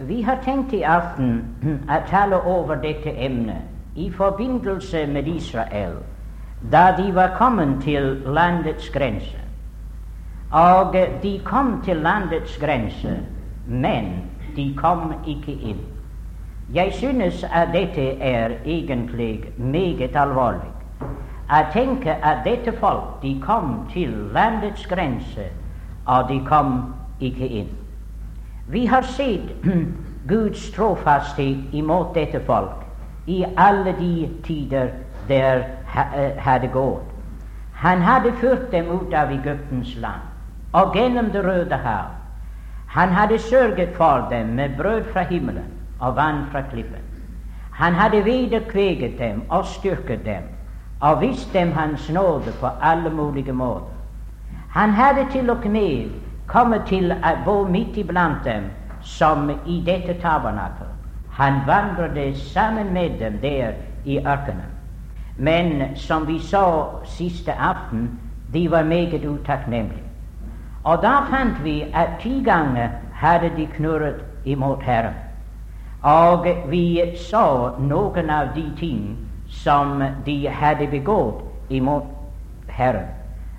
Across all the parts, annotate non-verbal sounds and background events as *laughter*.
Vi har tenkt i aften *clears throat* å tale over dette emnet i forbindelse med Israel da de var kommet til landets grense. Og de kom til landets grense, men de kom ikke inn. Jeg synes at dette er egentlig meget alvorlig. Jeg tenker at dette folk de kom til landets grense, og de kom ikke inn. Vi har sett *clears throat* Guds trofasthet imot dette folk i alle de tider der eh, hadde gått. Han hadde ført dem ut av Egyptens land og gjennom Det røde hav. Han hadde sørget for dem med brød fra himmelen og vann fra klippen. Han hadde vederkveget dem og styrket dem og vist dem Hans nåde på alle mulige måter. Han hadde til og med kommet til å bo midt iblant dem som i dette tabernakel. Han vandret sammen med dem der i ørkenen. Men som vi så siste aften, de var meget utakknemlige. Og da fant vi at ti ganger hadde de knurret imot Herren. Og vi så noen av de ting som de hadde begått imot Herren,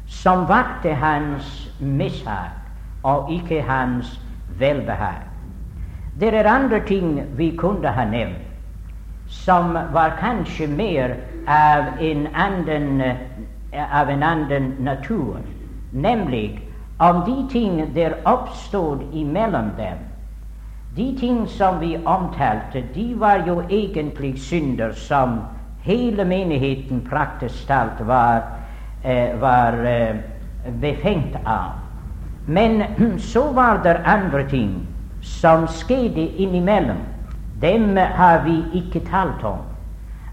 som vakte hans mishag og ikke hans velbehag. Det er andre ting vi kunne ha nevnt, som var kanskje mer av en anden, av en anden natur, nemlig om de ting der oppstod imellom dem. De ting som vi omtalte, de var jo egentlig synder som hele menigheten praktisk talt var, eh, var eh, befengt av. Men så var det andre ting som skjedde innimellom. Dem har vi ikke talt om.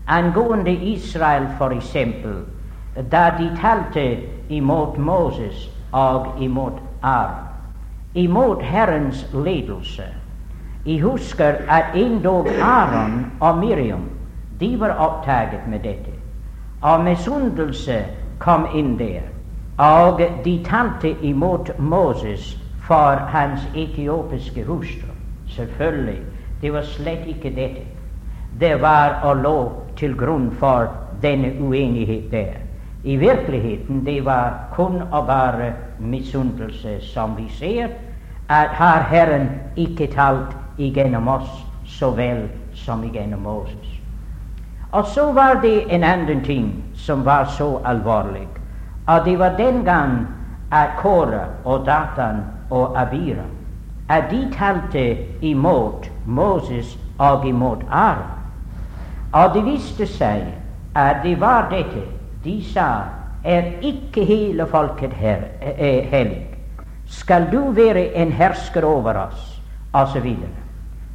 Angående Israel, f.eks., da de talte imot Moses og imot Aron, imot Herrens ledelse. Jeg husker at endog Aron og Miriam de var opptatt med dette. Og misunnelse kom inn der. Og de tante imot Moses for hans etiopiske hustru. Selvfølgelig. Det var slett ikke dette. Det var å lå til grunn for denne uenighet der. I virkeligheten det var kun og bare misunnelse, som vi ser, at har Herren ikke talt igjennom oss så vel som igjennom Moses. Og så var det en annen ting som var så alvorlig, og det var den gang at Kåre og Datan og Abira at de talte imot Moses og imot Aron. Og det viste seg at det var dette. De sa er ikke hele folket her, eh, hellig. Skal du være en hersker over oss? osv.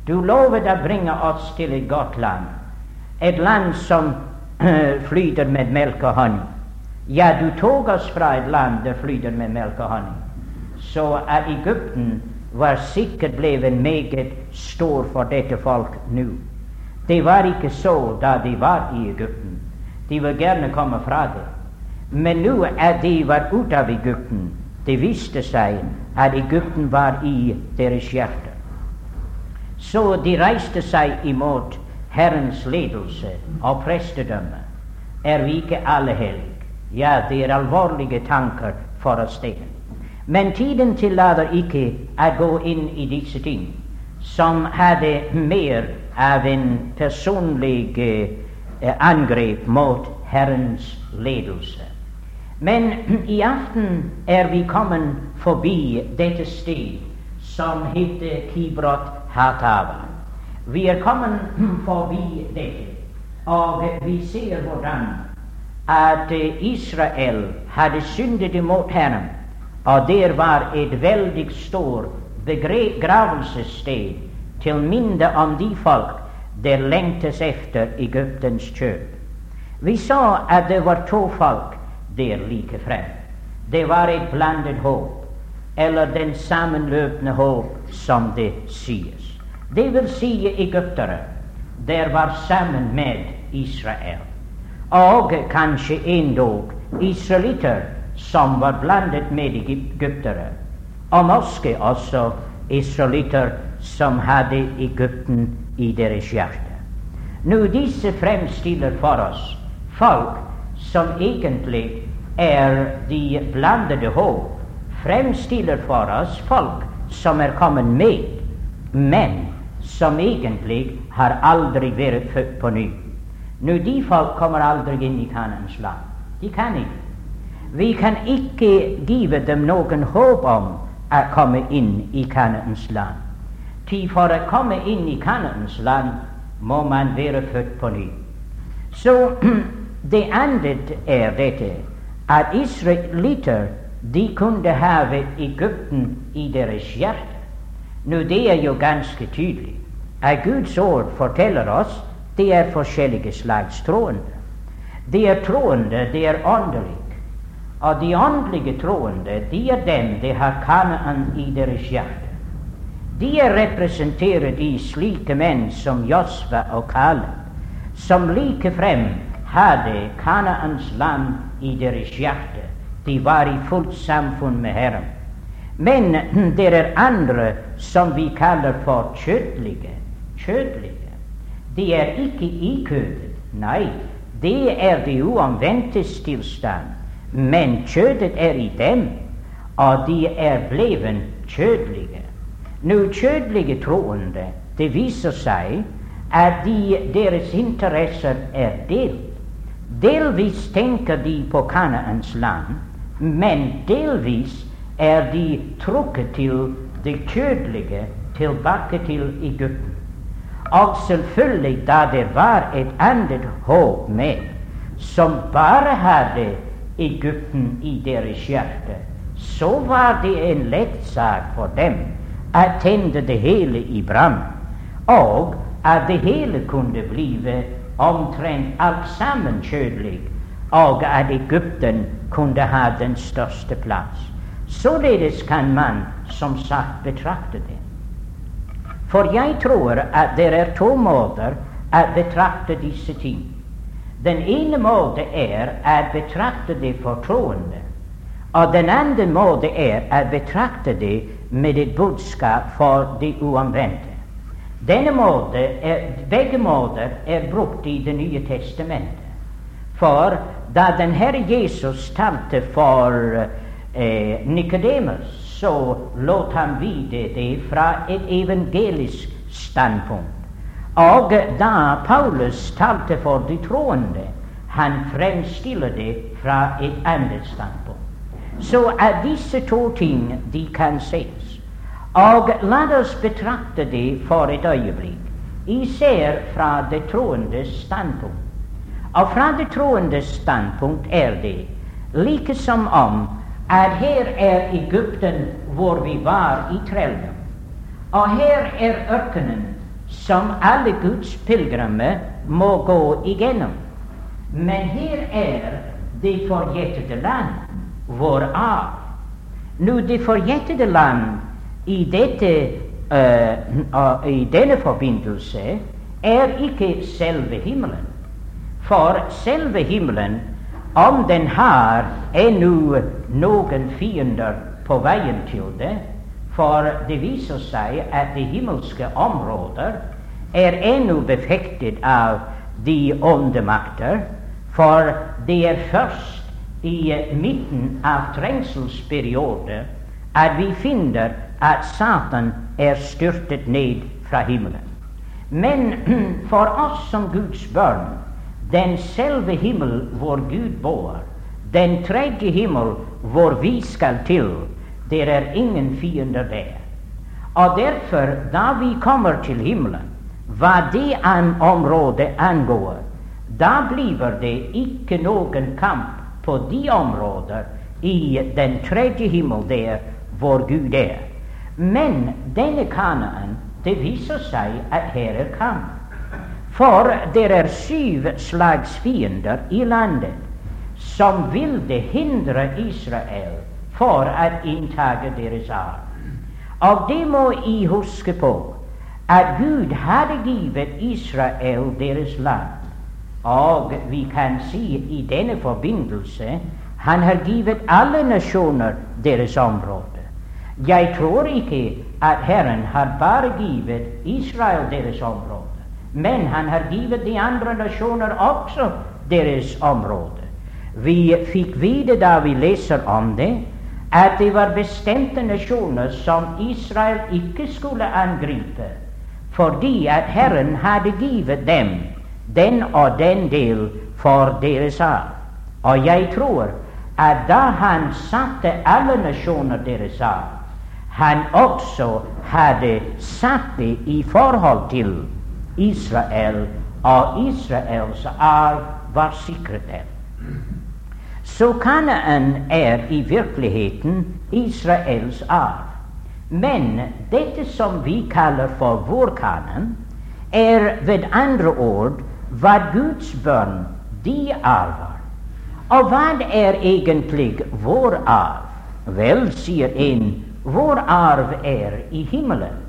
Du lovet å bringe oss til et godt land, et land som *clears throat* flyter med melk og honning. Ja, du tok oss fra et land der flyter med melk og honning, så at Egypten var sikkert blevet meget stor for dette folk nå. Det var ikke så da de var i Egypten. De vil gjerne komme fra det. Men nå at de var ute av Egypten, det viste seg at Egypten var i deres hjerte. Så de reiste seg imot Herrens ledelse og prestedømme. Er vi ikke alle hellige? Ja, det er alvorlige tanker for oss det. Men tiden tillater ikke å gå inn i disse ting, som hadde mer av en personlig eh, angrep mot Herrens ledelse. Men *clears throat* i aften er vi kommet forbi dette sted som heter Kibrot Hatava. Vi er kommet *clears throat* forbi dette, og vi ser hvordan at Israel hadde syndet imot Herren, og der var et veldig stort begravelsessted til minne om de folk der lengtes efter Egyptens kjøp. Vi så at det var to folk der like frem. Det var et blandet håp, eller den sammenløpende håp, som det sies. Det vil si egyptere der var sammen med Israel og kanskje endog israelitter som var blandet med egyptere, og måske også israelitter som hadde Egypten i deres hjerte. Nå, disse fremstiller for oss folk som egentlig er de blandede håp, fremstiller for oss folk som er kommet med, men som egentlig har aldri vært født på ny. Nå, de folk kommer aldri inn i Kanans land. De kan ikke. Vi kan ikke give dem noen håp om å komme inn i Kanans land. Ty for å komme inn i Kanans land må man være født på ny. Så *clears throat* det andre er dette at israelitter de kunne have Egypten i deres hjerte. Nå, det er jo ganske tydelig. At Guds ord forteller oss det er forskjellige slags troende. De er troende, de er åndelige. Og de åndelige troende, de er dem de har Kanaan i deres hjerte. De er representert i slike menn som Josva og Kaleb, som likefrem hadde Kanaans land i deres hjerte. De var i fullt samfunn med Herren. Men *clears throat* det er andre som vi kaller for kjødelige. Kjødelige. De er ikke i kødet. Nei, det er det uomvendtes tilstand. Men kjødet er i dem, og de er blevet kjødelige. Nå, kjødelige troende, det viser seg at de, deres interesser er delt. Delvis tenker de på Kanaans land, men delvis er de trukket til det kjødelige, tilbake til Egypten. Og selvfølgelig da det var et annet håp med, som bare hadde Egypten i deres hjerte, så var det en lett sak for dem å tenne det hele i brann, og at det hele kunne blive omtrent alt sammen kjødelig, og at Egypten kunne ha den største plass. Således kan man som sagt betrakte det. For jeg tror at det er to måter å betrakte disse ting. Den ene måten er å betrakte det for troende, og den andre måten er å betrakte det med et budskap for de uomvendte. Denne måte er, begge måter er brukt i Det nye testamentet. For da den Herre Jesus talte for eh, Nikodemus, så lot han vite det fra et evangelisk standpunkt. Og da Paulus talte for de troende, han fremstiller det fra et annet standpunkt. Så er disse to ting de kan ses. Og la oss betrakte det for et øyeblikk, især fra det troendes standpunkt. Og fra det troendes standpunkt er det like som om at her er Egypten hvor vi var i trelldom. Og her er ørkenen som alle Guds pilegrimer må gå igjennom. Men her er det forjettede land, hvorav Nå, det forjettede land i, dette, uh, uh, i denne forbindelse er ikke selve himmelen. For selve himmelen om den har ennå noen fiender på veien til det, for det viser seg at de himmelske områder er ennå befektet av de åndemakter, for det er først i midten av trengselsperioden at vi finner at Satan er styrtet ned fra himmelen. Men *clears throat* for oss som Guds barn den selve himmel hvor Gud bor, den tredje himmel hvor vi skal til, det er ingen fiender der. Og derfor, da vi kommer til himmelen, hva det an området angår, da blir det ikke noen kamp på de områder i den tredje himmel der hvor Gud er. Men denne Kanaan, det viser seg at her er kamp. For det er syv slags fiender i landet som ville hindre Israel for å inntage deres arv. Og det må I huske på, at Gud hadde givet Israel deres land. Og vi kan si i denne forbindelse han har givet alle nasjoner deres område. Jeg tror ikke at Herren har bare givet Israel deres område, men han har givet de andre nasjoner også deres område. Vi fikk vite da vi leser om det, at det var bestemte nasjoner som Israel ikke skulle angripe, fordi at Herren hadde givet dem den og den del for deres arv. Og jeg tror at da han satte alle nasjoner deres arv, han også hadde satt det i forhold til Israel, og Israels arv var sikret dem. Så Kanaan er i virkeligheten Israels arv. Men dette som vi kaller for vår Kanaan, er ved andre ord hva Guds barn de arver. Og hva er egentlig vår arv? Vel, sier en, vår arv er i himmelen.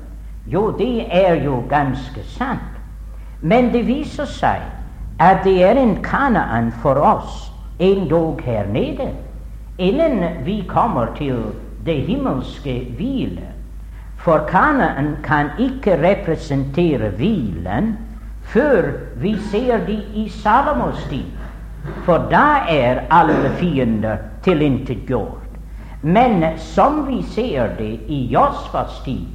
Jo, det er jo ganske sant. Men det viser seg at det er en Kanaan for oss endog her nede, innen vi kommer til det himmelske hvile. For Kanaan kan ikke representere hvilen før vi ser de i Salomos tid, for da er alle fiender tilintetgjort. Men som vi ser det i Josfas tid,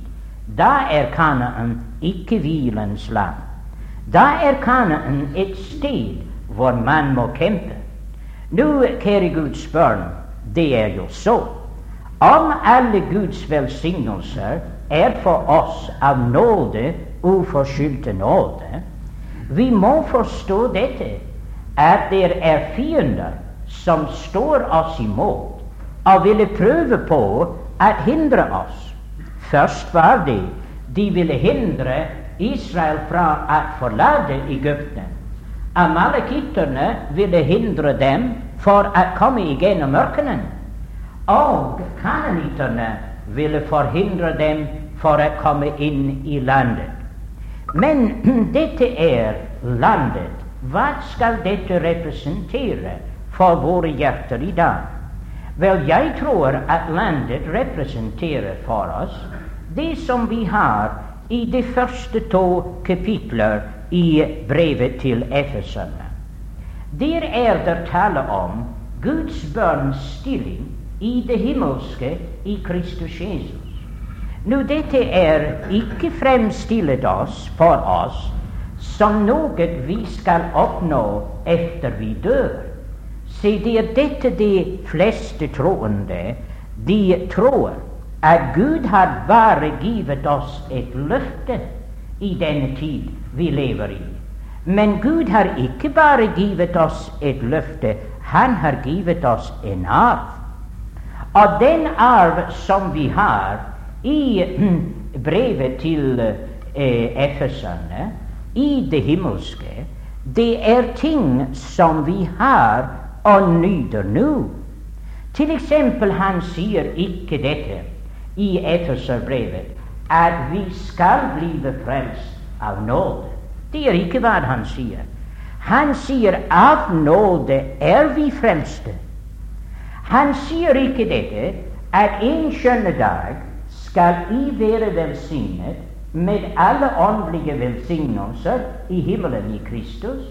da er Kanaan ikke hvilens land. Da er Kanaan et sted hvor man må kjempe. Nå, kjære Guds barn, det er jo så. Om alle Guds velsignelser er for oss av nåde, uforskyldte nåde, vi må forstå dette, at det er fiender som står oss imot og ville prøve på å hindre oss. Først var det de ville hindre Israel fra å forlate Egypten. Amalekitterne ville hindre dem for å komme igjennom ørkenen. Og kanonitterne ville forhindre dem for å komme inn i landet. Men *clears throat* dette er landet. Hva skal dette representere for våre hjerter i dag? Vel, jeg tror at landet representerer for oss det som vi har i de første to kapitler i brevet til Efeserne. Der er det tale om Guds barns stilling i det himmelske i Kristus Jesus. Nå, dette er ikke fremstilt oss for oss som noe vi skal oppnå etter vi dør. Se, det er dette de fleste troende de tror, at Gud har bare givet oss et løfte i denne tid vi lever i. Men Gud har ikke bare givet oss et løfte, han har givet oss en arv. Og den arv som vi har i brevet til eh, Efeserne, i det himmelske, det er ting som vi har og nyter nå. Til eksempel, han sier ikke dette i Efeserbrevet, at vi skal bli frelst av nåde. Det er ikke hva han sier. Han sier av nåde er vi frelste. Han sier ikke dette at en skjønne dag skal I være velsignet med alle åndelige velsignelser i himmelen i Kristus.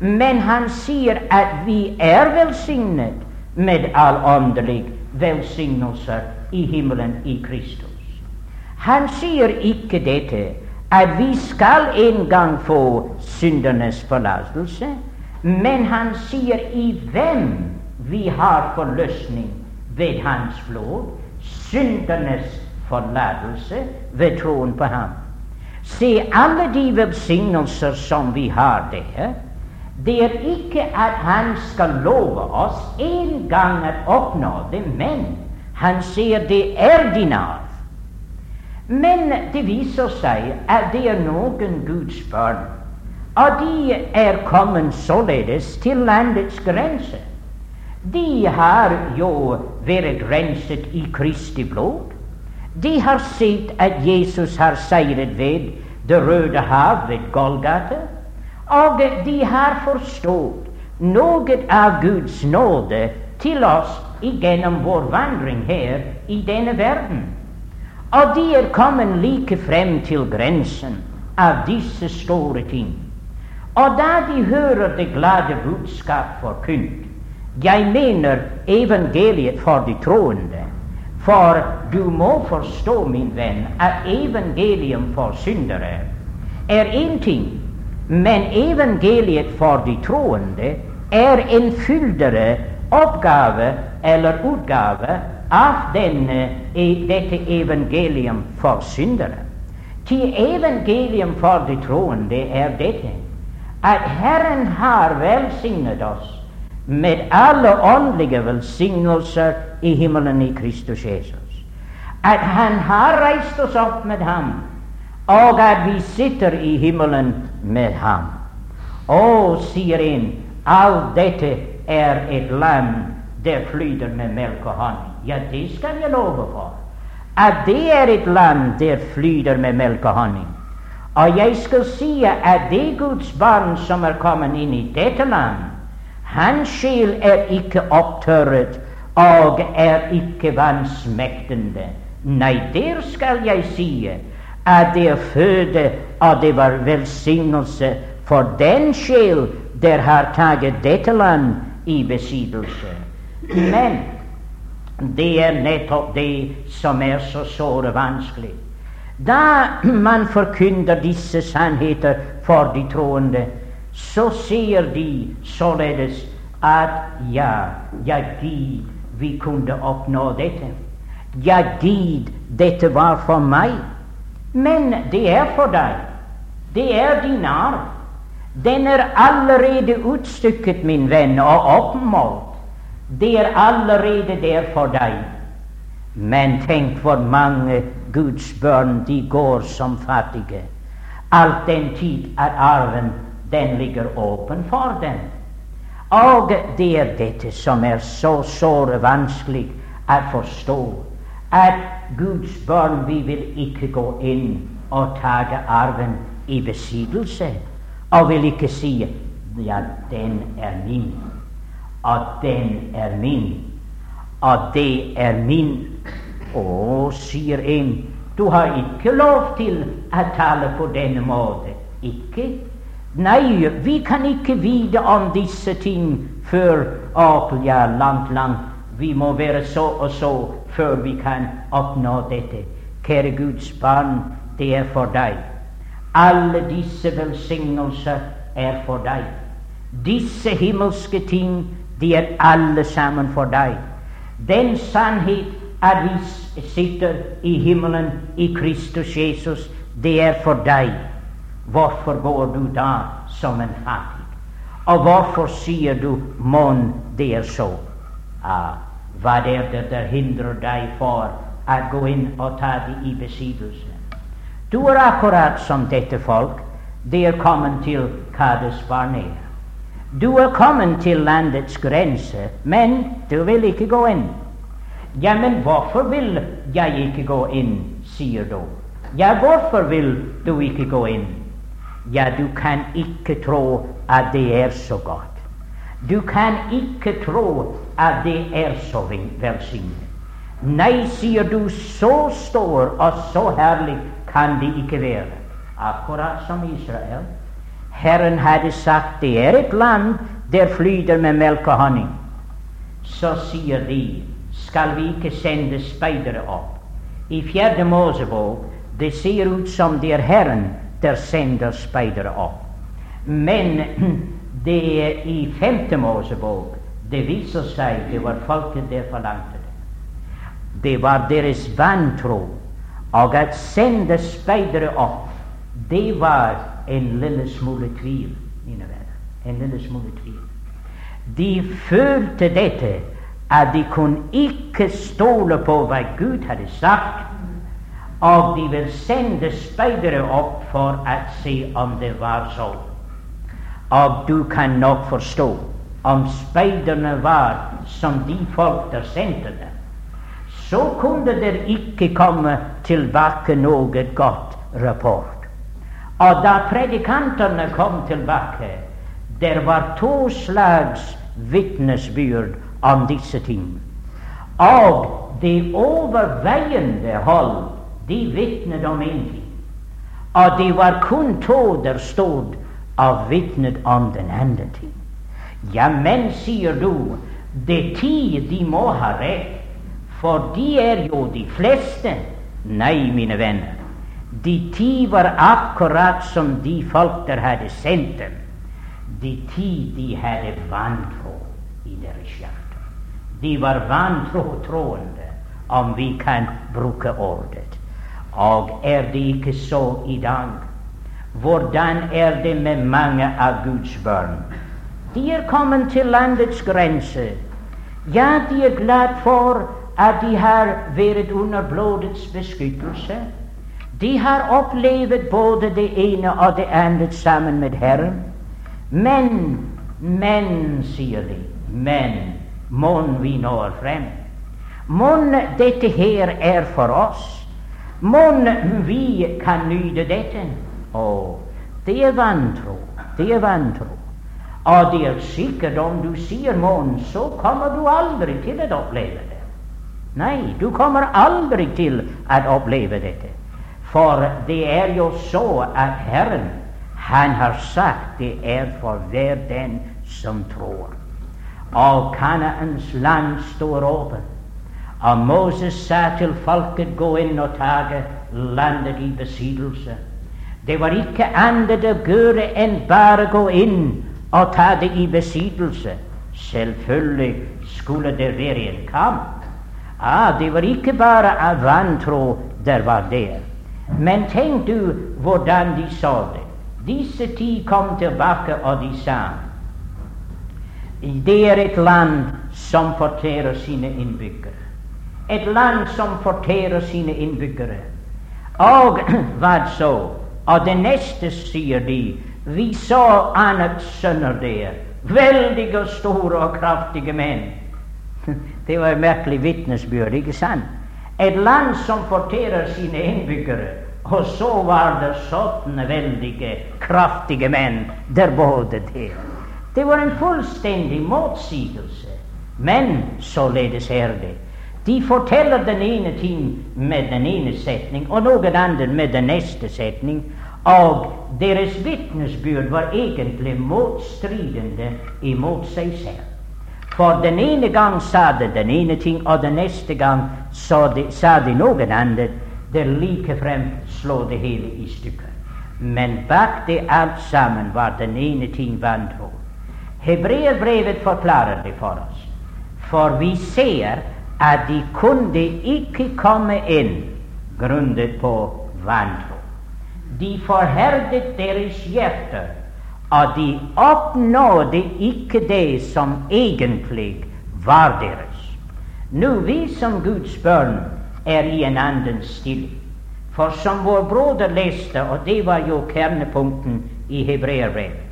Men han sier at vi er velsignet med all åndelige velsignelser i himmelen i Kristus. Han sier ikke dette at vi skal en gang få syndernes forlatelse, men han sier i hvem vi har forløsning ved hans blod, syndernes forlatelse ved troen på ham. Se, alle de velsignelser som vi har der, det er ikke at han skal love oss en gang å oppnå det, men han sier det er din arv. Men det viser seg at det er noen Guds barn, og de er kommet således til landets grense. De har jo vært renset i Kristi blod. De har sett at Jesus har seiret ved Det røde hav, ved Golgata, og de har forstått noe av Guds nåde til oss gjennom vår vandring her i denne verden. Og de er kommet like frem til grensen av disse store ting. Og da de hører det glade budskap forkynt Jeg mener evangeliet for de troende. For du må forstå, min venn, at evangelium for syndere er én ting, men evangeliet for de troende er en fyldigere oppgave eller utgave av denne, dette evangelium for syndere. Til evangelium for de troende er dette at Herren har velsignet oss med alle åndelige velsignelser i himmelen i Kristus Jesus. At Han har reist oss opp med ham, og at vi sitter i himmelen med ham. Å, sier en, alt dette er et land der flyter med melk og honning. Ja, det skal jeg love for. At det er et land der flyter med melk og honning. Og jeg skal si at det Guds barn som er kommet inn i dette land, hans sjel er ikke opptørret og er ikke vansmektende. Nei, der skal jeg si at det er føde, og det var velsignelse for den sjel der har tatt dette land i besittelse. Men det er nettopp det som er så såre vanskelig. Da man forkynner disse sannheter for de troende, så sier de således at ja, ja, gid vi kunne oppnå dette. Ja, gid dette var for meg. Men det er for deg. Det er din arv. Den er allerede utstykket, min venn, og oppmålt. Det er allerede der for deg. Men tenk hvor mange Guds barn de går som fattige. Alt den tid er arven den ligger åpen for dem. Og det er dette som er så såre vanskelig å forstå, at Guds barn vi vil ikke gå inn og ta arven i besittelse, og vil ikke si ja, den er min, og den er min, at det er min. Å, sier en, du har ikke lov til å tale på denne måte. Ikke Nei, vi kan ikke vite om disse ting før Apel, ja, langt, langt. Vi må være så og så før vi kan oppnå dette. Kjære Guds barn, det er for deg. Alle disse velsignelser er for deg. Disse himmelske ting, de er alle sammen for deg. Den sannhet at vi sitter i himmelen i Kristus Jesus, det er for deg. Hvorfor går du da som en fattig? Og hvorfor sier du 'mon det er så'? Ah, hva er det der hindrer deg for å gå inn og ta det i besittelse? Du er akkurat som dette folk. De er kommet til Kades Barnea. Du er kommet til landets grense, men du vil ikke gå inn. Ja, men hvorfor vil jeg ikke gå inn, sier du. Ja, hvorfor vil du ikke gå inn? Ja, du kan ikke tro at det er så godt. Du kan ikke tro at det er så velsignet. Nei, sier du, så stor og så herlig kan det ikke være. Akkurat som Israel. Herren hadde sagt det er et land der flyter med melk og honning. Så sier de, skal vi ikke sende speidere opp? I Fjerde Mosebok det ser ut som det er Herren der sender speidere opp. Men *clears throat* det i femte Mosebok det viser seg det var folket der forlangte det. Det var deres vantro. Og at sende speidere opp, det var en lille smule tvil, mine venner. En lille smule tvil. De følte dette, at de kunne ikke stole på hva Gud hadde sagt, og de ville sende speidere opp for å se om det var så. Og du kan nok forstå om speiderne var som de folk der sendte dem, så kunne det ikke komme tilbake noe godt rapport. Og da predikantene kom tilbake, der var to slags vitnesbyrd om disse ting. Og det overveiende hold de vitnet om en ting. Og det var kun to der stod og vitnet om den andre ting. Ja, men, sier du, det ti de må ha rett, for de er jo de fleste. Nei, mine venner, de ti var akkurat som de folk der hadde sendt dem. De ti de hadde vantro i deres hjerte. De var vantro troende, om vi kan bruke ordet. Og er det ikke så i dag? Hvordan er det med mange av Guds barn? De er kommet til landets grense. Ja, de er glad for at de har vært under blodets beskyttelse. De har opplevd både det ene og det andre sammen med Herren. Men, men, sier de, men, mon vi når frem? Mon dette her er for oss? Mon vi kan nyte dette? Å, det er vantro. Det er vantro. Og det er sikkert om du sier mon, så kommer du aldri til å oppleve det. Nei, du kommer aldri til å oppleve dette. For det er jo så at Herren, han har sagt det er for hver den som tror. Og Kanaans land står åpent. Og Moses sa til folket gå inn og ta landet i besittelse. Det var ikke annet å gjøre enn bare gå inn og ta det i besittelse. Selvfølgelig skulle det være en kamp. Ah, det var ikke bare vantro der var der. Men tenk du hvordan de så det. Disse ti kom tilbake, og de sa det er et land som forterer sine innbyggere et land som forterer sine innbyggere. Og *clears throat* hva så? Og det neste sier de, vi så annet sønner der, veldige, store og kraftige menn. *laughs* Det var et merkelig vitnesbyrd, ikke sant? Et land som forterer sine innbyggere, og så var det sånne veldige, kraftige menn der bodde der. Det var en fullstendig motsigelse. Men således er det. De forteller den ene ting med den ene setning, og noe andre med den neste setning. Og deres vitnesbyrd var egentlig motstridende imot seg selv. For den ene gang sa de den ene ting, og den neste gang de, sa de noen annet. Det likefrem slo det hele i stykker. Men bak det alt sammen var den ene ting vantro. Hebreerbrevet forklarer det for oss. For vi ser at de kunne ikke komme inn grunnet på vantro. De forherdet deres hjerter, og de oppnådde ikke det som egentlig var deres. Nå, vi som Guds barn er i en annen stilling. For som vår broder leste, og det var jo kjernepunkten i hebreerbrevet,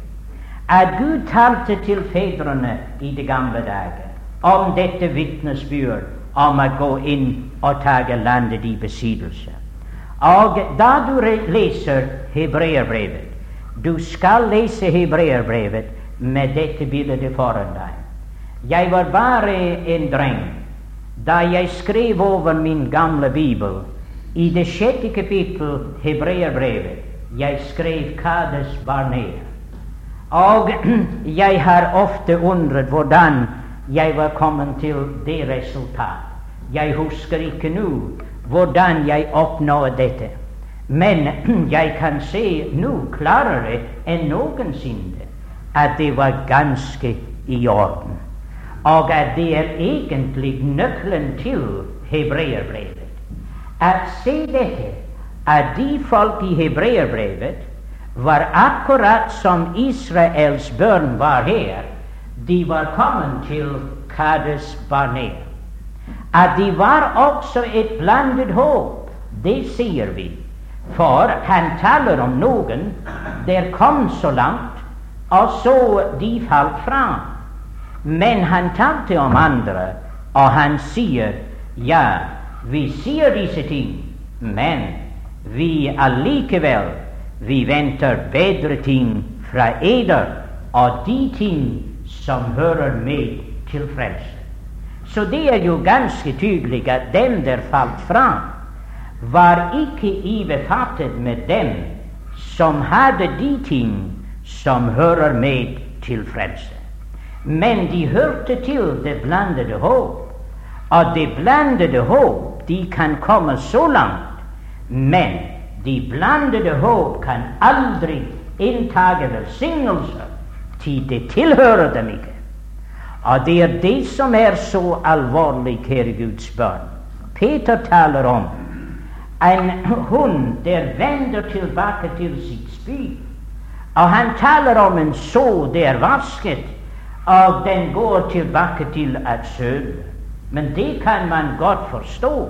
at Gud talte til fedrene i de gamle dager om dette vitnesbyrd om å gå inn og ta landet i besittelse. Og da du leser hebreerbrevet Du skal lese hebreerbrevet med dette bildet foran deg. Jeg var bare en dreng da jeg skrev over min gamle bibel i det sjette kapittel hebreerbrevet. Jeg skrev Kades Barnea. Og *clears throat* jeg har ofte undret hvordan jeg var kommet til det resultat. Jeg husker ikke nå hvordan jeg oppnådde dette, men *clears throat* jeg kan se nå klarere enn noensinne at det var ganske i orden, og at det er egentlig nøkkelen til hebreerbrevet. At se dette, at de folk i hebreerbrevet var akkurat som Israels børn var her de var kommet til Kades Barnea. At de var også et blandet håp, det sier vi. For han taler om noen der kom så langt, og så de falt fra. Men han talte om andre, og han sier ja, vi sier disse ting, men vi allikevel vi venter bedre ting fra eder, og de ting som hører med til frelse. Så det er jo ganske tydelig at dem der falt fra, var ikke ibefattet med dem som hadde de ting som hører med til frelse. Men de hørte til det blandede håp. Og det blandede håp, de kan komme så langt, men de blandede håp kan aldri inntage velsignelse, til det tilhører dem ikke. Og det er det som er så alvorlig, kjære Guds barn. Peter taler om en hund der vender tilbake til sitt spyd. Og han taler om en så der vasket, og den går tilbake til at søle. Men det kan man godt forstå,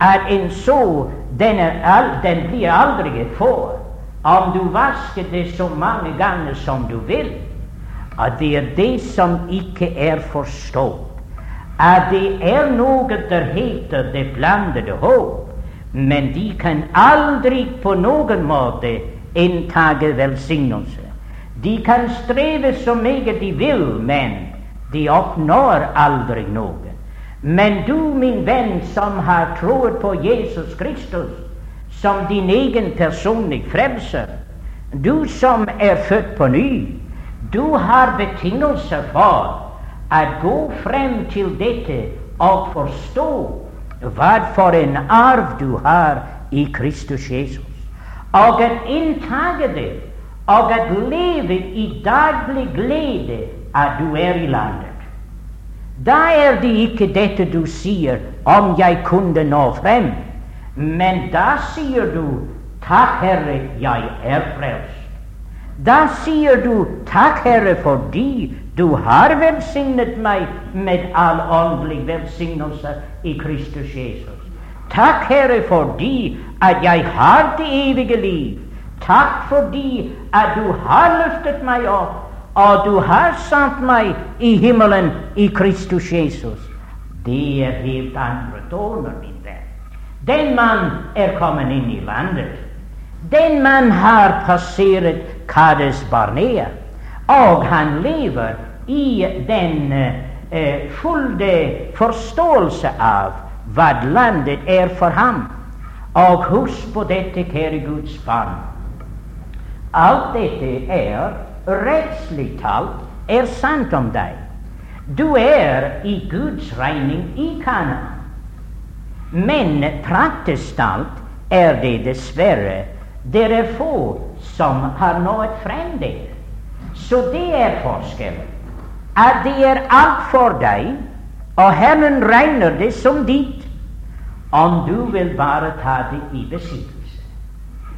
at en så den, er, den blir aldri for om du vasker det så mange ganger som du vil. Og det er det som ikke er forstått. At det er noe der heter det blandede håp, men de kan aldri på noen måte inntage velsignelse. De kan streve så meget de vil, men de oppnår aldri noe. Men du, min venn, som har troet på Jesus Kristus som din egen personlige frelser, du som er født på ny, du har betingelser for å gå frem til dette og forstå hva for en arv du har i Kristus Jesus, og at inntage det og at leve i daglig glede at du er i landet. Da er det ikke dette du sier 'om jeg kunne nå frem', men da sier du 'Takk, Herre, jeg er frelst'. Da sier du 'Takk, Herre, fordi du har velsignet meg med all åndelig velsignelse i Kristus Jesus'. Takk, Herre, fordi at jeg har det evige liv. Takk fordi at du har løftet meg opp, og du har satt meg i himmelen i Kristus Jesus. Det er helt andre toner, min venn. Den mann er kommet inn i landet. Den mann har passert Kades Barnea, og han lever i den eh, fulle forståelse av hva landet er for ham. Og husk på dette, kjære Guds barn. Alt dette er rettslig talt er sant om deg. Du er i Guds regning i Kana. Men praktisk talt er det dessverre det er få som har nådd frem der. Så det er forskjellen. At det er alt for deg, og Herren regner det som ditt, om du vil bare ta det i besittelse.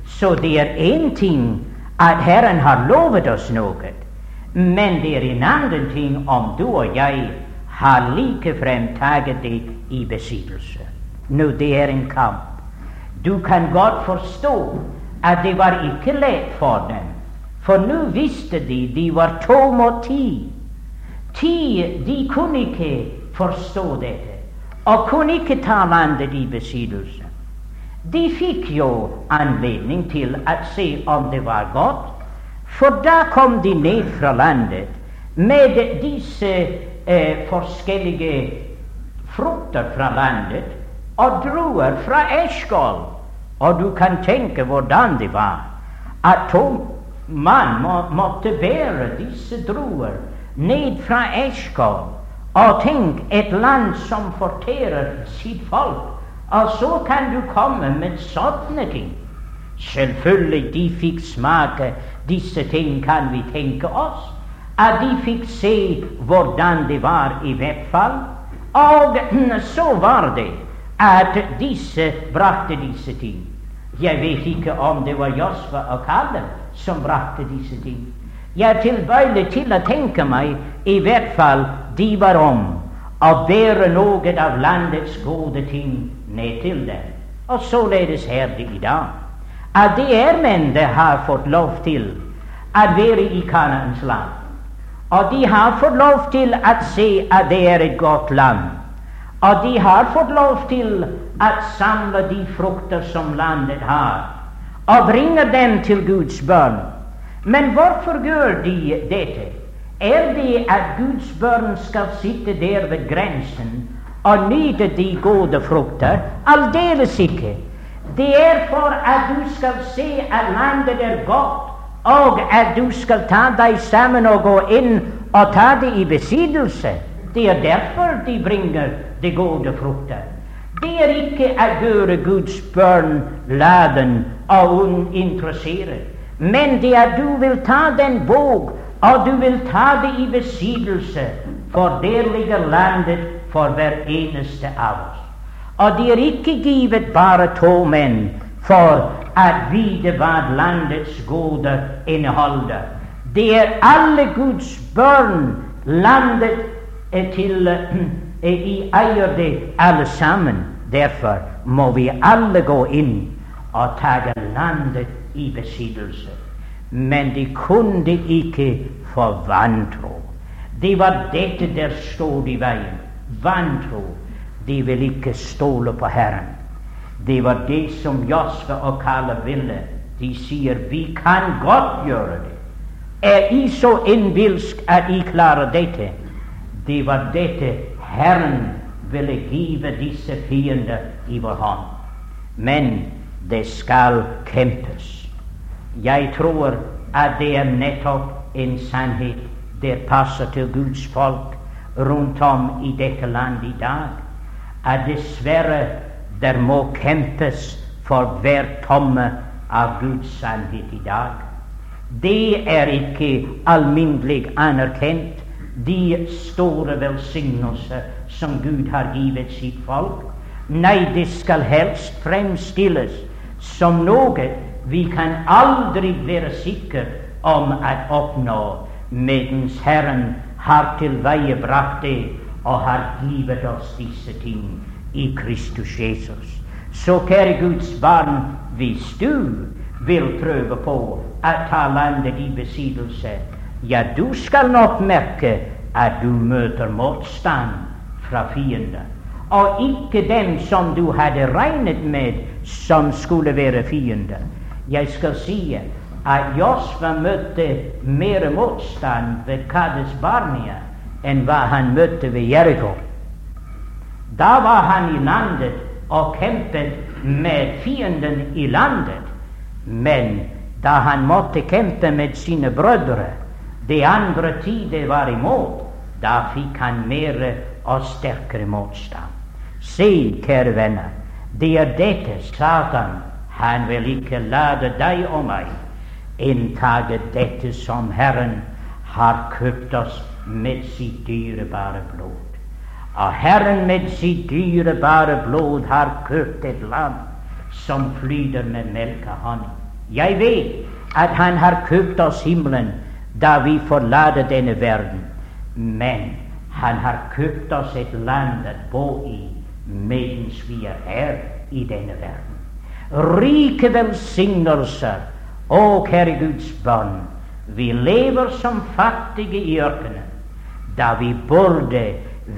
Så det er én ting at Herren har lovet oss noe. Men det er en annen ting om du og jeg har likefrem tatt det i besittelse. Nå, det er en kamp. Du kan godt forstå at det var ikke lett for dem, for nå visste de de var to mot ti. Ti de kunne ikke forstå dette, og kunne ikke ta landet i besittelse. De fikk jo anledning til å se om det var godt, for da kom de ned fra landet med disse eh, forskjellige frukter fra landet og druer fra Eskol. Og du kan tenke hvordan det var at man må, måtte bære disse druer ned fra Eskov. Og tenk, et land som forterer sitt folk og så kan du komme med sånne ting. Selvfølgelig, de fikk smake disse ting, kan vi tenke oss. At de fikk se hvordan det var, i hvert fall. Og *clears throat* så var det at disse brakte disse ting. Jeg vet ikke om det var Josfa og Kalle som brakte disse ting. Jeg er tilbøyelig til å tenke meg i hvert fall de var om å bære noe av landets gode ting ned til dem. Og således er det i dag. At det er menn det har fått lov til å være i Kanaans land. Og de har fått lov til å se at det er et godt land. Og de har fått lov til å samle de frukter som landet har, og bringe dem til Guds bønn. Men hvorfor gjør de dette? Er det at Guds barn skal sitte der ved grensen og nyte de gode frukter? Aldeles ikke. Det er for at du skal se at landet er godt, og at du skal ta deg sammen og gå inn og ta det i besittelse. Det er derfor de bringer de gode frukter. Det er ikke å gjøre Guds barn laden og uinteressert, men det er at du vil ta den bog, og du vil ta det i besittelse, for der ligger landet for hver eneste av oss. Og det er ikke givet bare to menn for å vite hva landets gode inneholder. Det er alle Guds barn landet til *clears throat* i eier det alle sammen. Derfor må vi alle gå inn og ta landet i besittelse. Men de kunne ikke for vantro. Det var dette der stod i veien. Vantro. De vil ikke stole på Herren. Det var det som Josve og Kalle ville. De sier vi kan godt gjøre det. Er I så innbilsk at I klarer dette? Det var dette Herren ville give disse fiender i vår hånd. Men det skal kjempes. Jeg tror at det er nettopp en sannhet det passer til Guds folk rundt om i dette landet i dag, at dessverre der må kjempes for hver tomme av Guds sannhet i dag. Det er ikke alminnelig anerkjent de store velsignelser som Gud har givet sitt folk. Nei, det skal helst fremstilles som noe vi kan aldri være sikre om å oppnå, mens Herren har tilveiebrakt det og har givet oss disse ting i Kristus Jesus. Så kjære Guds barn, hvis du vil prøve på å ta landet i besittelse, ja, du skal nok merke at du møter motstand fra fiender. Og ikke dem som du hadde regnet med som skulle være fiender. Jeg skal si at Josva møtte mer motstand ved Kades Barnia enn hva han møtte ved Jeriko. Da var han i landet og kjempet med fienden i landet. Men da han måtte kjempe med sine brødre, de andre tider var imot, da fikk han mer og sterkere motstand. Se, kjære venner, det er dette Satan han vil ikke lade deg og meg inntage dette som Herren har kjøpt oss med sitt dyrebare blod. Og Herren med sitt dyrebare blod har kjøpt et land som flyter med melk og honning. Jeg vet at Han har kjøpt oss himmelen da vi forlater denne verden. Men Han har kjøpt oss et land å bo i mens vi er her i denne verden. Rike velsignelser, å kjære Guds barn. Vi lever som fattige i ørkenen, da vi burde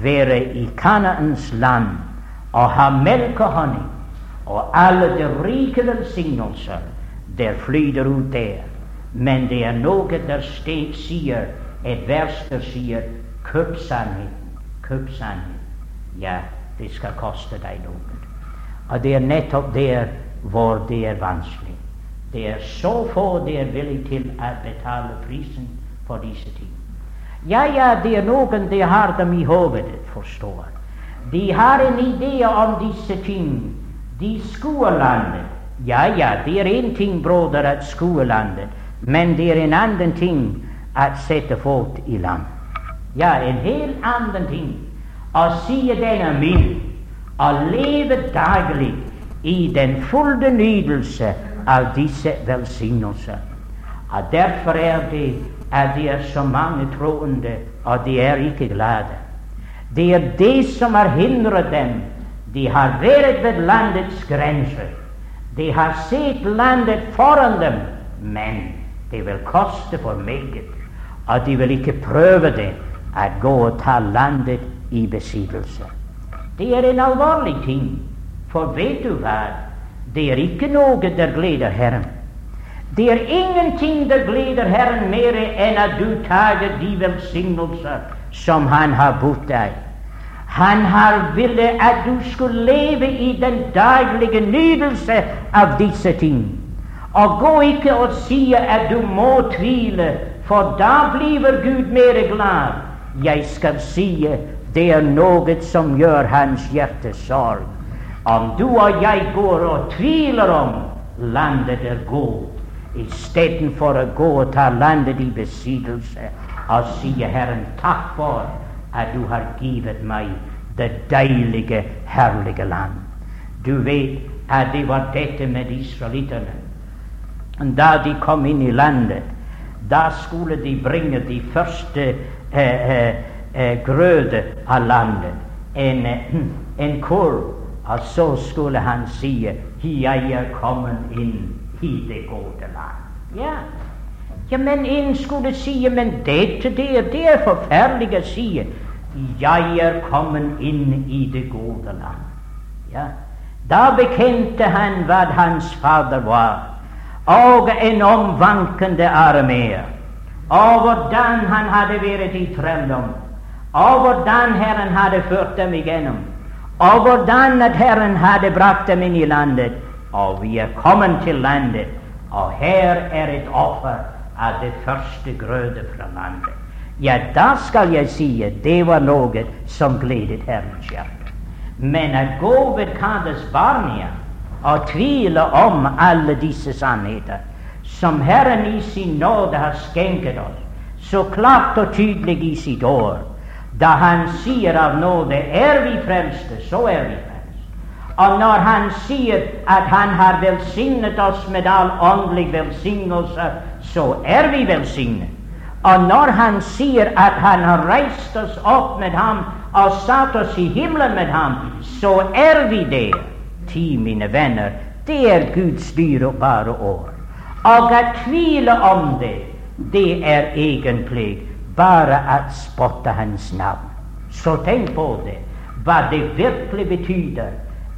være i Kanaans land og ha melk og honning og alle de rike velsignelser der flyter ut der. Men det er noe der sted sier, et vers der sier 'kjøp sannheten, kjøp sannheten. Ja, det skal koste deg noe. Og det er nettopp der hvor det er vanskelig. Det er så få det er villige til å betale prisen for disse ting. Ja, ja, det er noen de har dem i hodet, forstår. De har en idé om disse ting. De skuer landet. Ja, ja, det er én ting, broder, at skue landet, men det er en annen ting å sette fot i land. Ja, en helt annen ting å si den er min, å leve daglig i den fulle nytelse av disse velsignelser. Og Derfor er det at det er så mange troende, og de er ikke glade. Det er det som har hindret dem. De har vært ved landets grenser. De har sett landet foran dem, men det vil koste for meget. Og de vil ikke prøve det, å gå og ta landet i besittelse. Det er en alvorlig ting, for vet du hva? Det er ikke noe der gleder Herren. Det er ingenting der gleder Herren mer enn at du tar de velsignelser som Han har budt deg. Han har ville at du skulle leve i den daglige nytelse av disse ting. Og gå ikke og si at du må tvile, for da blir Gud mer glad. Jeg skal si det er noe som gjør hans hjerte sorg. Om du og jeg går og tviler om landet er godt, istedenfor å gå og ta landet i besittelse og si Herren takk for at du har givet meg det deilige, herlige land. Du vet at det var dette med israelittene. Da de kom inn i landet, da skulle de bringe de første eh, eh, eh grøde av landet, en, eh, en kurv, og så skulle han si 'Jeg er kommet inn i det gode land'. Ja, ja, men en skulle si men dette det, det er forferdelig å si. Jeg er kommet inn i det gode land. Ja. Da bekjente han hva hans fader var, og en omvankende armé, og hvordan han hadde vært i trelldom, og hvordan Herren hadde ført dem igjennom, og hvordan at Herren hadde brakt dem inn i landet. Og vi er kommet til landet, og her er et offer av det første grøde fra landet ja, da skal jeg si at det var noe som gledet Herrens hjerte. Men å gå ved Kades barnia og tvile om alle disse sannheter som Herren i sin nåde har skjenket oss, så klart og tydelig i sitt år, da Han sier av nåde er vi frelste, så er vi frelst. Og når Han sier at Han har velsignet oss med all åndelig velsignelse, så er vi velsignet. Og når han sier at han har reist oss opp med ham og satt oss i himmelen med ham, så er vi der. Ti, mine venner, det er Guds dyrebare år. Og å tvile om det, det er egentlig bare å spotte hans navn. Så tenk på det. Hva det virkelig betyr,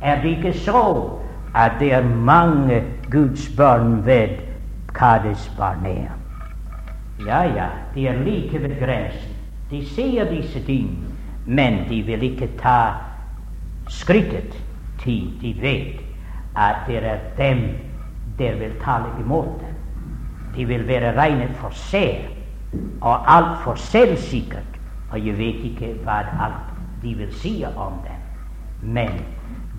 er det ikke så at det er mange Guds barn ved Kades Barnea. Ja, ja, de er like ved grensen. De sier disse ting, men de vil ikke ta skrittet til de vet at det er dem der vil tale imot dem. De vil være regnet for seg og altfor selvsikkert, og jeg vet ikke hva alt de vil si om dem. Men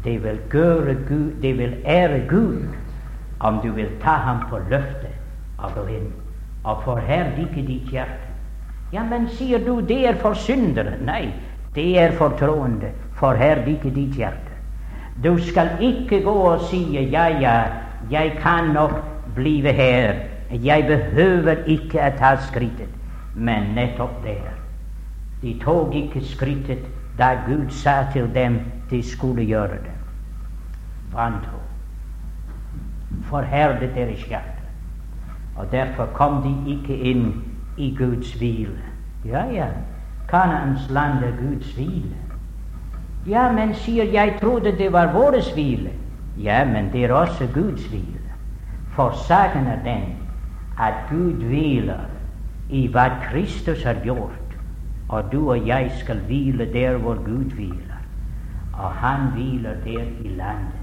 det vil Gud, det vil ære Gud om du vil ta ham på løftet og gå inn og forherlige ditt hjerte. Ja, men sier du det er for syndere? Nei, det er for troende. Forherlige ditt hjerte. Du skal ikke gå og si ja, ja, jeg kan nok blive her. Jeg behøver ikke å ta skrittet. Men nettopp der. De tok ikke skrittet da Gud sa til dem de skulle gjøre det. Vantro. Forherdet deres hjerte. Og derfor kom de ikke inn i Guds hvile. Ja, ja, Kanaans land er Guds hvile. Ja, men sier jeg trodde det var vår hvile. Ja, men det er også Guds hvile. For saken er den at Gud hviler i hva Kristus har gjort, og du og jeg skal hvile der hvor Gud hviler. Og han hviler der i landet,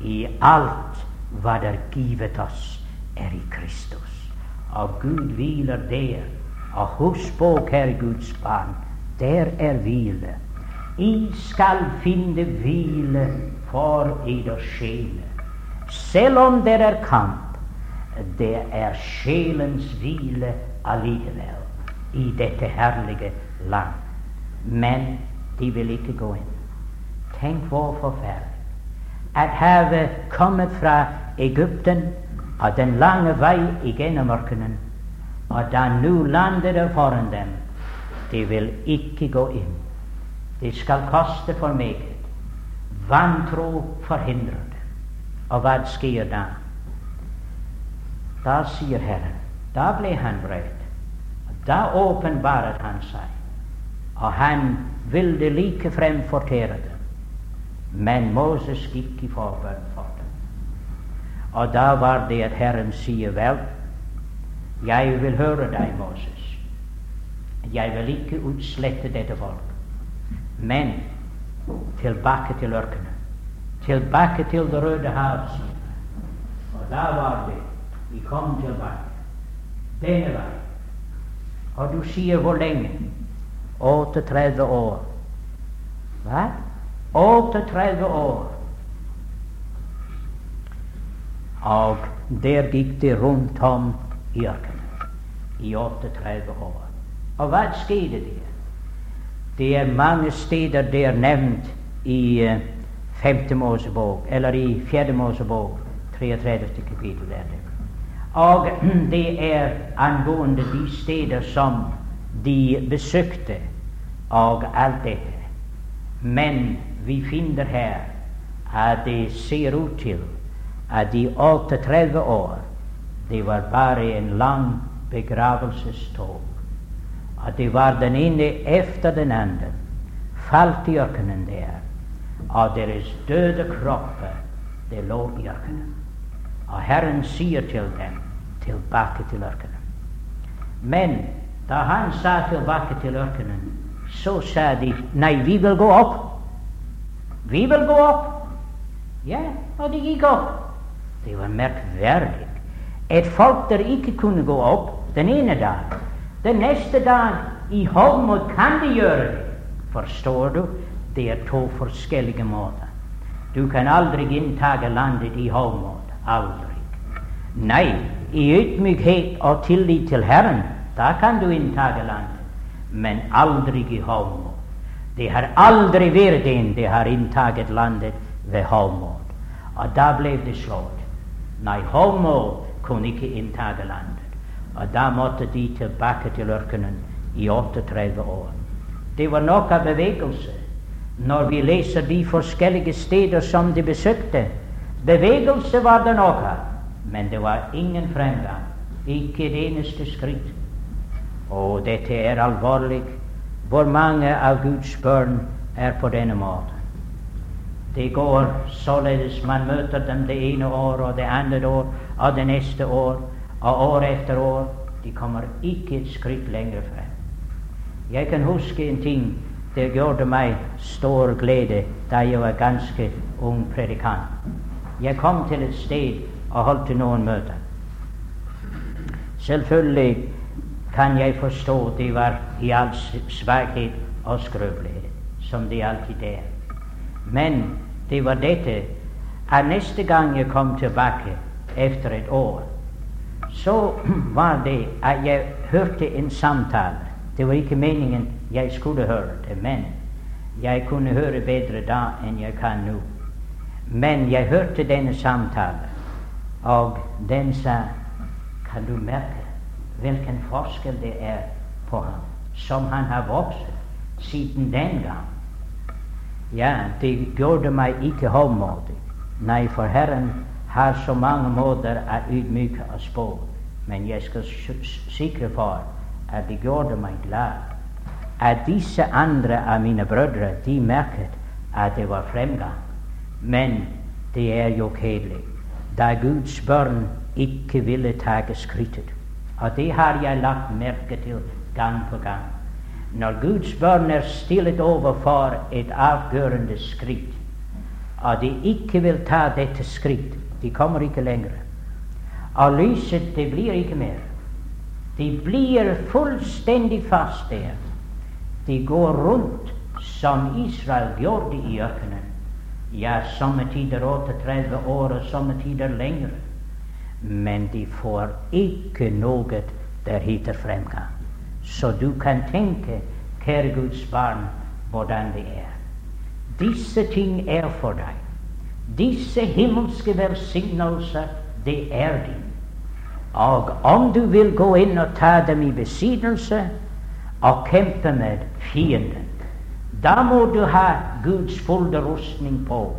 i alt hva det er givet oss er i Kristus. Og Gud hviler der. Og husk på, kjære Guds barn, der er hvile. I skal finne hvile for eders sjele. Selv om det er kamp, det er sjelens hvile allikevel i dette herlige land. Men de vil ikke gå inn. Tenk hvor forferdelig at havet kommet fra Egypten av den lange vei igjennom ørkenen, og da nå landet det foran dem, de vil ikke gå inn. Det skal koste for meget. Vantro forhindrer det. Og hva skjer da? Da sier Herren, da ble han redd. Da åpenbaret han seg, og han ville like frem fortere det. Men Moses gikk i forbønn for og da var det at Herren sier, vel, jeg vil høre deg, Moses. Jeg vil ikke utslette dette folk. Men tilbake til ørkenen. Tilbake til Det røde hav. Og da var det vi kom til veien Denne veien. Og du sier hvor lenge? 38 år. Hva? 38 år. Og der gikk det rundt om i ørkenen i 38 år. Og hva skjedde der? Det er mange steder det er nevnt i uh, femte Mosebok, eller i fjerde Mosebok, 33. kapittel. Og *clears throat* det er angående de steder som de besøkte, og alt dette. Men vi finner her at det ser ut til at de 38 år det var bare en lang begravelsestog. At det var den ene efter den andre falt i ørkenen der, og deres døde kropper det lå i ørkenen. Og Herren sier til dem tilbake til ørkenen. Men da han sa tilbake til ørkenen, så sa de nei, vi vil gå opp. Vi vil gå opp. Ja, og de gikk opp. Det var merkverdig. Et folk der ikke kunne gå opp den ene dag. Den neste dag i hovmod kan de gjøre det. Forstår du? Det er to forskjellige måter. Du kan aldri inntage landet i hovmod. Aldri. Nei, i ydmykhet og tillit til Herren, da kan du inntage landet. Men aldri i Havmål. Det har aldri vært en det har inntaget landet ved Havmål, Og da ble det slått. Nei, Havmål kunne ikke inntage landet. Og da måtte de tilbake til ørkenen i 38 år. Det var nok av bevegelse når vi leser de forskjellige steder som de besøkte. Bevegelse var det nok av, men det var ingen fremgang. Ikke et eneste skritt. Og dette er alvorlig. Hvor mange av Guds barn er på denne måten? Det går således man møter dem det ene år og det andre år og det neste år og år etter år. De kommer ikke et skritt lenger frem. Jeg kan huske en ting det gjorde meg stor glede da jeg var ganske ung predikant. Jeg kom til et sted og holdt til noen møter. Selvfølgelig kan jeg forstå de var i all svakhet og skrøpelighet, som de alltid er. Men det var dette at neste gang jeg kom tilbake etter et år, så *clears throat* var det at jeg hørte en samtale. Det var ikke meningen jeg skulle høre det, men jeg kunne høre bedre da enn jeg kan nå. Men jeg hørte denne samtalen, og den sa Kan du merke hvilken forskjell det er på ham, som han har vokst siden den gang? Ja, det gjorde meg ikke hovmodig. Nei, for Herren har så mange måter å ydmyke oss på. Men jeg skal sikre for at det gjorde meg glad at disse andre av mine brødre de merket at det var fremgang. Men det er jo kjedelig da Guds barn ikke ville ta skrittet. Og det har jeg lagt merke til gang på gang. Når Guds barn er stillet overfor et avgjørende skritt, og de ikke vil ta dette skritt, de kommer ikke lenger. Og lyset, det blir ikke mer. De blir fullstendig fast der. De går rundt som Israel gjorde i ørkenen. Ja, somme tider 38 år, og somme tider lenger. Men de får ikke noe der heter fremgang. Så du kan tenke, kjære Guds barn, hvordan det er. Disse ting er for deg. Disse himmelske velsignelser, det er din. Og om du vil gå inn og ta dem i besittelse og kjempe med fienden, da må du ha Guds fulle rustning på.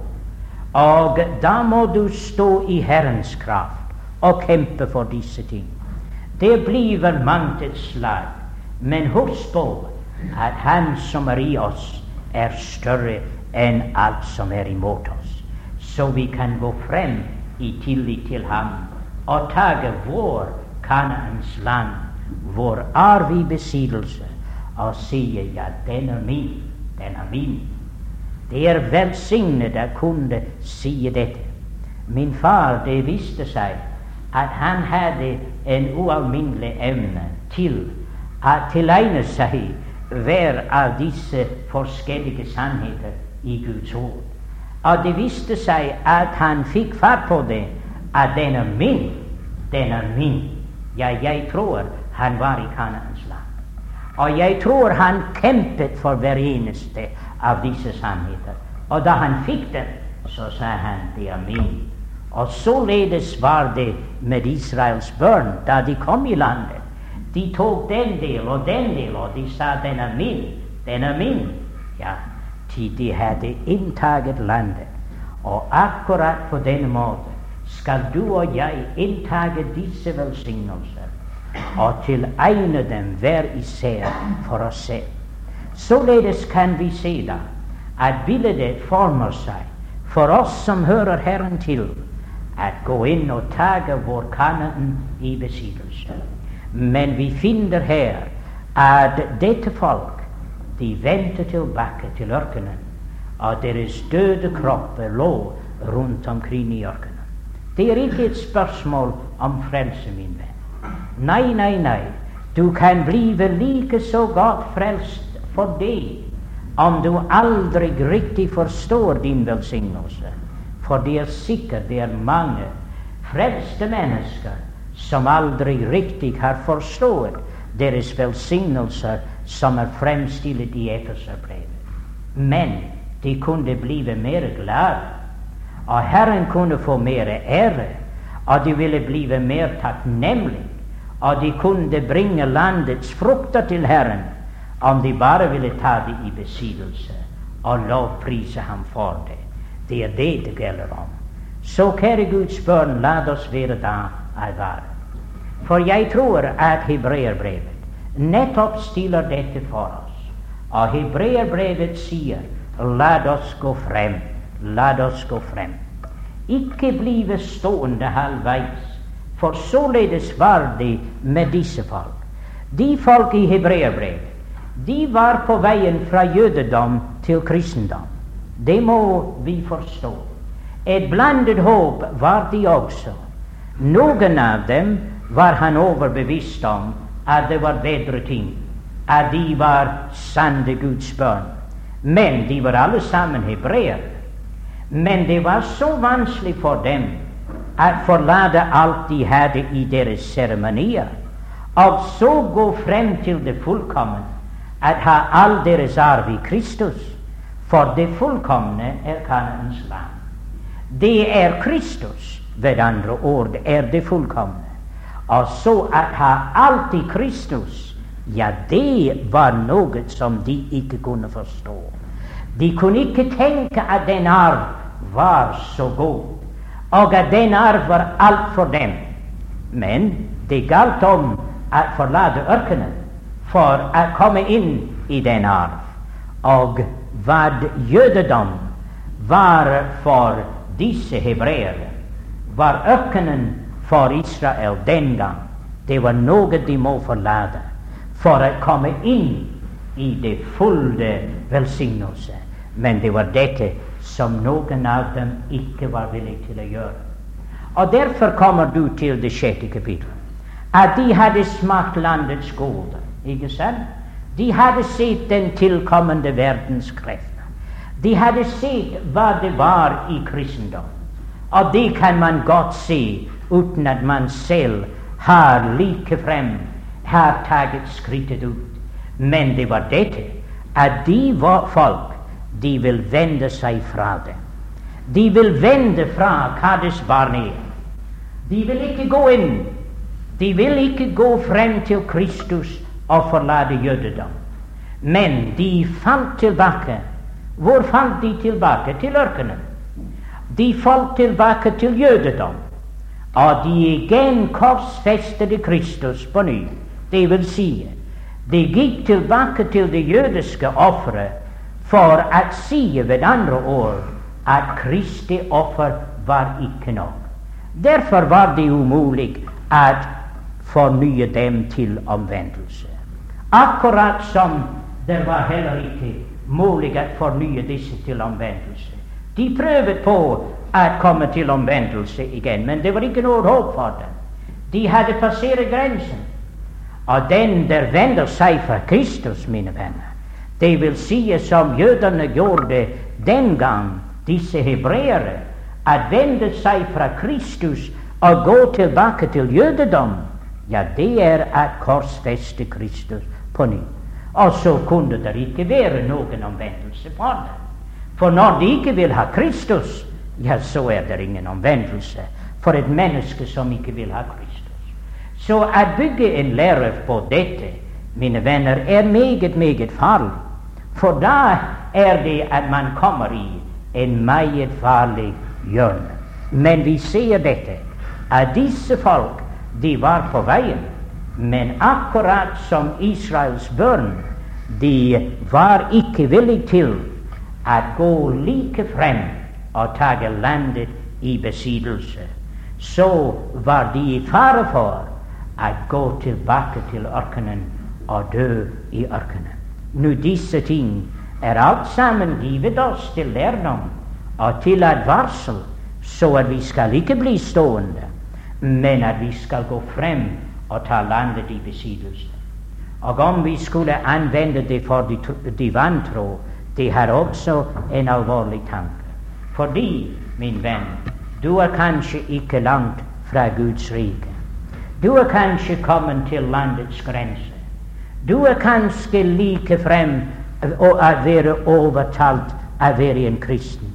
Og da må du stå i Herrens kraft og kjempe for disse ting. Det blir mangt et slag, men husk på at Han som er i oss, er større enn alt som er imot oss. Så vi kan gå frem i tillit til ham og tage vår Kanaans land, hvor er vi besittelse, og sier ja, den er min, den er min. Det er velsignet å kunne si dette. Min far, det viste seg at han hadde en ualminnelig evne til å tilegne seg hver av disse forskjellige sannheter i Guds ord. Og det viste seg at han fikk fatt på det, at den er min, den er min. Ja, jeg tror han var i Kanaans land. Og jeg tror han kjempet for hver eneste av disse sannheter. Og da han fikk den, så sa han det er min. Og således var det med Israels barn da de kom i landet. De tok den del og den del, og de sa 'den er min', 'den er min'. Ja, til de hadde inntaget landet. Og akkurat på denne måten skal du og jeg inntage disse velsignelser og tilegne dem hver især for oss selv. Således kan vi se da at bildet former seg for oss som hører Herren til at gå inn og tage vår Kanaan i besittelse. Men vi finner her at dette folk de vendte tilbake til ørkenen, og deres døde kropper lå rundt omkring i ørkenen. Det er ikke et spørsmål om frelse, min venn. Nei, nei, nei. Du kan blive like så godt frelst for det om du aldri riktig forstår din velsignelse. For det er sikkert det er mange frelste mennesker som aldri riktig har forstått deres velsignelser som er fremstilt i Efeserbrevet. Men de kunne blive mer glade, og Herren kunne få mer ære, og de ville blive mer takknemlige, og de kunne bringe landets frukter til Herren om de bare ville ta det i besittelse og lovprise ham for det. Det er det det gjelder om. Så kjære Guds barn, la oss være da alvare. For jeg tror at hebreerbrevet nettopp stiller dette for oss. Og hebreerbrevet sier la oss gå frem, la oss gå frem. Ikke blive stående halvveis, for således var det med disse folk. De folk i hebreerbrevet, de var på veien fra jødedom til kristendom. Det må vi forstå. Et blandet håp var de også. Noen av dem var han overbevist om at det var bedre ting, at de var sanne Guds barn. Men de var alle sammen hebreere. Men det var så vanskelig for dem forlate alt de hadde i deres seremonier, og så gå frem til det fullkomne, at ha all deres arv i Kristus. For det fullkomne er Kanaans land. Det er Kristus, ved andre ord, er det fullkomne. Og så at ha alt i Kristus, ja, det var noe som de ikke kunne forstå. De kunne ikke tenke at den arv var så god, og at den arv var alt for dem. Men det galt om å forlate ørkenen for å komme inn i den arv. Og hva jødedom var for disse hebreere, var ørkenen for Israel den gang. Det var noe de må forlate for å komme inn i det fulle velsignelse. Men det var dette som noen av dem ikke var villig til å gjøre. Og Derfor kommer du til det sjette kapittelet. At de hadde smakt landets gode. Ikke sant? De hadde sett den tilkommende verdens krefter. De hadde sett hva det var i kristendom. Og det kan man godt se uten at man selv har likefrem har tatt skrittet ut. Men det var dette at de var folk de vil vende seg fra det. De vil vende fra Kades Barnea. De vil ikke gå inn. De vil ikke gå frem til Kristus og forlate jødedom. Men de falt tilbake. Hvor falt de tilbake? Til ørkenen. De falt tilbake til jødedom. Og de igjen korsfestede Kristus på ny. Det vil si, de gikk tilbake til det jødiske offeret for å si ved andre ord at Kristi offer var ikke nok. Derfor var det umulig å fornye dem til omvendelse. Akkurat som det var heller ikke mulig å fornye disse til omvendelse. De prøvde på å komme til omvendelse igjen, men det var ikke noe håp for dem. De hadde passert grensen. Og den der vender seg fra Kristus, mine venner, det vil si som jødene gjorde den gang, disse hebreere, at vende seg fra Kristus og gå tilbake til jødedom, ja, det er at korsfeste Kristus på ny. Og så kunne det ikke være noen omvendelse for det. For når de ikke vil ha Kristus, ja, så er det ingen omvendelse for et menneske som ikke vil ha Kristus. Så å bygge en lære på dette, mine venner, er meget, meget farlig. For da er det at man kommer i en meget farlig hjørne. Men vi ser dette, at disse folk, de var på veien. Men akkurat som Israels børn, de var ikke villige til å gå like frem og ta landet i besittelse. Så var de i fare for å gå tilbake til ørkenen og dø i ørkenen. Nå, disse ting er alt sammen givet oss til lærdom og til advarsel, så at vi skal ikke bli stående, men at vi skal gå frem og ta landet i besittelse. Og om vi skulle anvende det for de, de vantro, det har også en alvorlig tanke. Fordi, min venn, du er kanskje ikke langt fra Guds rike. Du er kanskje kommet til landets grense. Du er kanskje like frem å være overtalt å være en kristen.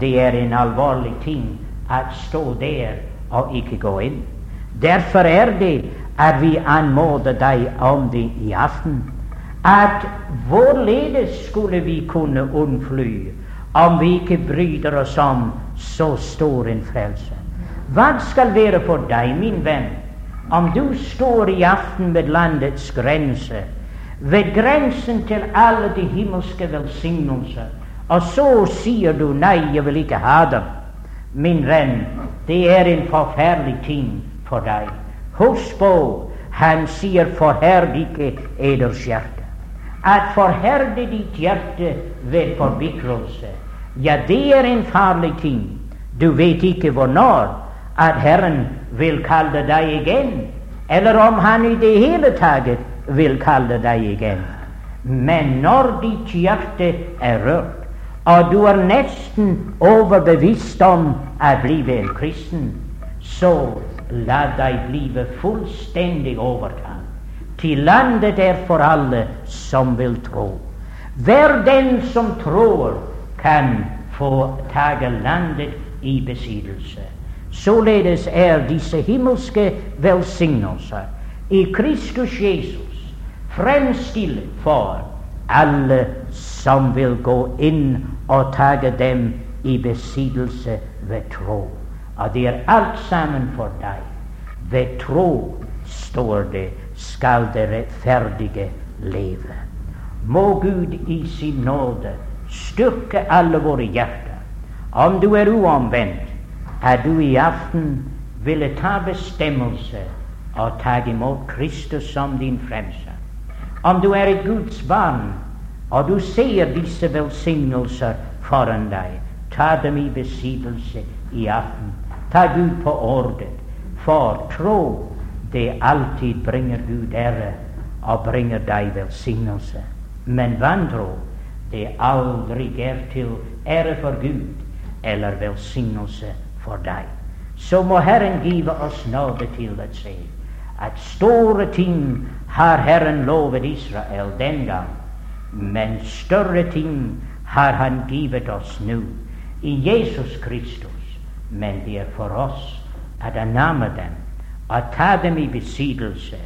Det er en alvorlig ting å stå der og ikke gå inn. Derfor er det at vi anmoder deg om det i aften. At hvorledes skulle vi kunne unnfly om vi ikke bryter oss om så stor en frelse? Hva skal være for deg, min venn, om du står i aften ved landets grense, ved grensen til alle de himmelske velsignelser, og så sier du nei, jeg vil ikke ha dem. Min venn, det er en forferdelig ting for deg. Husk på, han sier forherd ikke eders hjerte. At forherde ditt hjerte ved forbitrelse, ja, det er en farlig ting. Du vet ikke hvornår at Herren vil kalle deg igjen, eller om Han i det hele tatt vil kalle deg igjen. Men når ditt hjerte er rørt, og du er nesten overbevist om å bli en kristen, så la deg blive fullstendig overtatt. Til landet er for alle som vil tro. Hver den som tror, kan få tage landet i besittelse. Således er disse himmelske velsignelser i Kristus Jesus fremstilt for alle som vil gå inn og ta dem i besittelse ved tro. Og det er alt sammen for deg. Ved tro, står det, skal det rettferdige leve. Må Gud i sin nåde styrke alle våre hjerter. Om du er uomvendt, at du i aften ville ta bestemmelse og ta imot Kristus som din frelser. Om du er et Guds barn, og du ser disse velsignelser foran deg, ta dem i besittelse i aften. Ta Gud på ordet, for tro det alltid bringer Gud ære og bringer deg velsignelse. Men vantro det aldri er til ære for Gud eller velsignelse for deg. Så må Herren give oss nåde til å se at store ting har Herren lovet Israel den gang, men større ting har Han givet oss nå i Jesus Kristus. Men det er for oss at anamme dem, å ta dem i besittelse,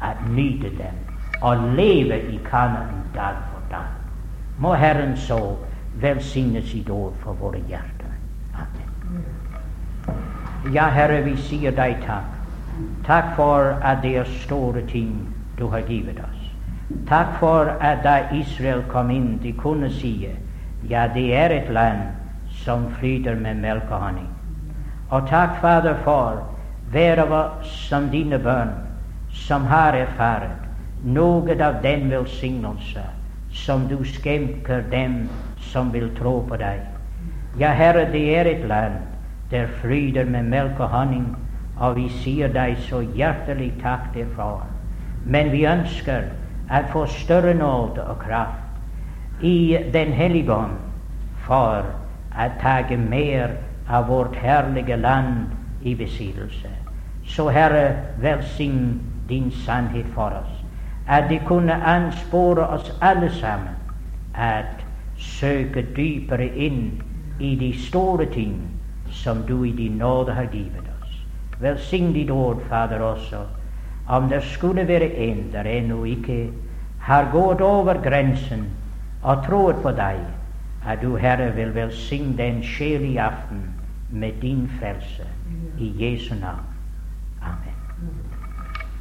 at nyte dem og leve i Kanaan dag for dag. Må Herren så velsigne sitt ord for våre hjerter. Ja, Herre, vi sier deg takk. Takk for at det er store ting du har givet oss. Takk for at da Israel kom inn, de kunne si ja, det er et land som flyter med melk og honning. Og takk, Fader, for hver av oss som dine barn, som har erfart noe av den velsignelse som du skjenker dem som vil tro på deg. Ja, Herre, det er et land der fryder med melk og honning, og vi sier deg så hjertelig takk derfra. Men vi ønsker å få større nåde og kraft i Den hellige ånd for å ta mer av vårt herlige land i besittelse. Så Herre, velsign din sannhet for oss at det kunne anspore oss alle sammen at søke dypere inn i de store ting som du i din nåde har givet oss. Velsign ditt ord, Fader, også om det skulle være en der ennå ikke har gått over grensen og troet på deg, at du, Herre, vil velsigne den sjel i aften med din frelse. I Jesu navn.